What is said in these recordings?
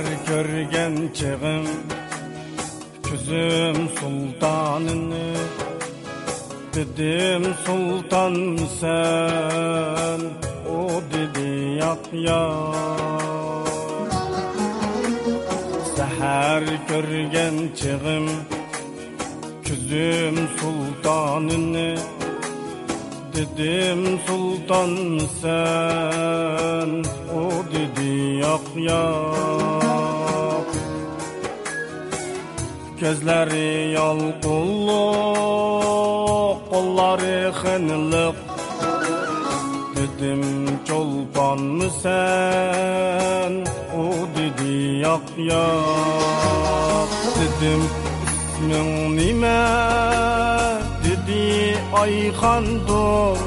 Səhər görgən çığım Küzüm sultanını Dedim sultan sen O dedi yak yak Səhər görgən çığım Küzüm sultanını Dedim sultan sen O dedi yak yak Gözleri yalqulluq Kolları xınlıq Dedim çolpan mı sen? O dedi yak yak Dedim ismin nime? Dedi Ayxandır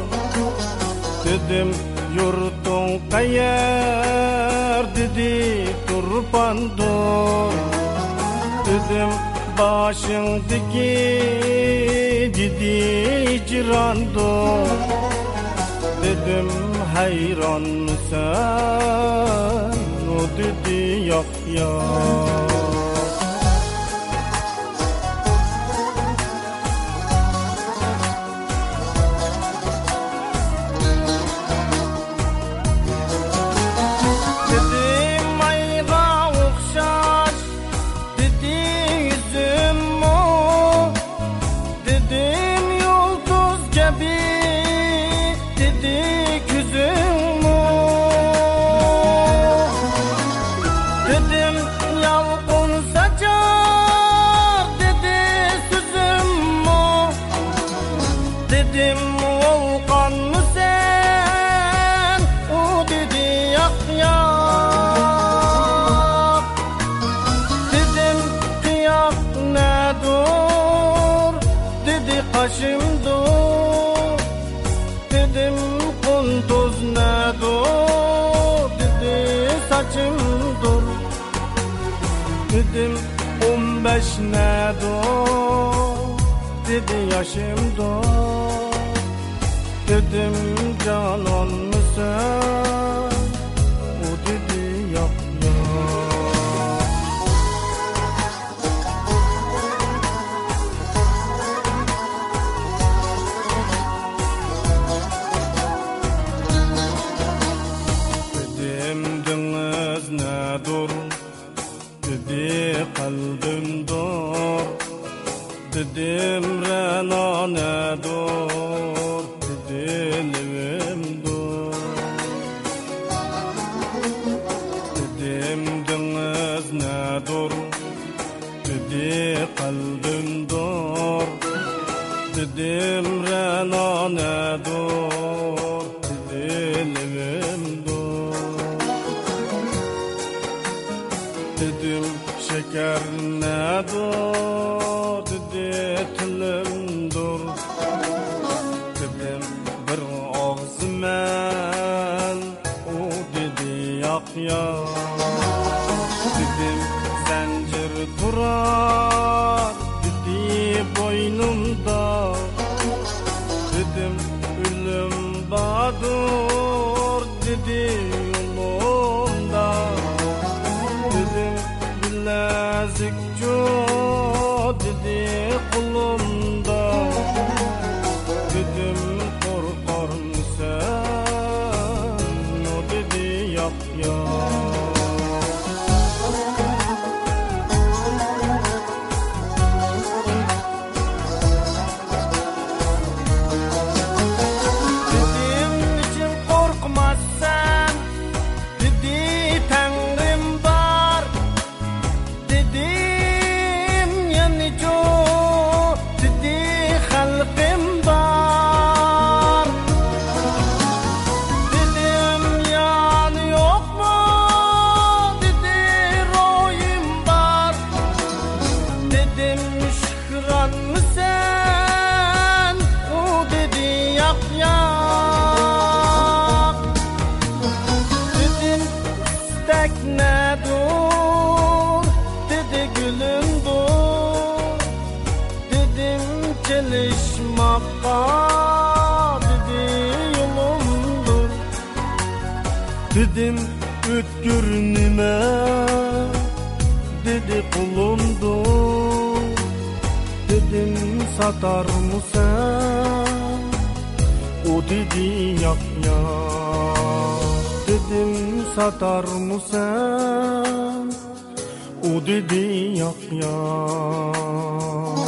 Dedim yurtun qayer Dedi Turpandır Dedim başındaki Dedi cirandır Dedim hayran mısın O dedi yok yok Dur Dedim kunduz ne dur Dedi saçım dur. Dedim on beş ne dur Dedi yaşım dur. Dedim canan mısın Dedim rena ne dur Dedi livim dur. Dedim deniz ne dur Dedi kalbim dur. Dedim rena ne dur Dedi livim dur. Dedim şeker ne dur Dedi tilim dur. Dedim bir ağzı men. O dedi yak yak Dedim zincir durar. Dedi boynumda. Dedim ölüm badur Dedi yolumda Dedim bilezik co Dedi kulumda. Dedim korkar mısın O dedi yap yap istek ne dur Dedi gülüm dur. Dedim çalışmakta Dedi yolumdur Dedim Ötkür nime dedi kulumdu Dedim satar mısın O dedi yak yak. Dedim satar mısın O dedi yak yak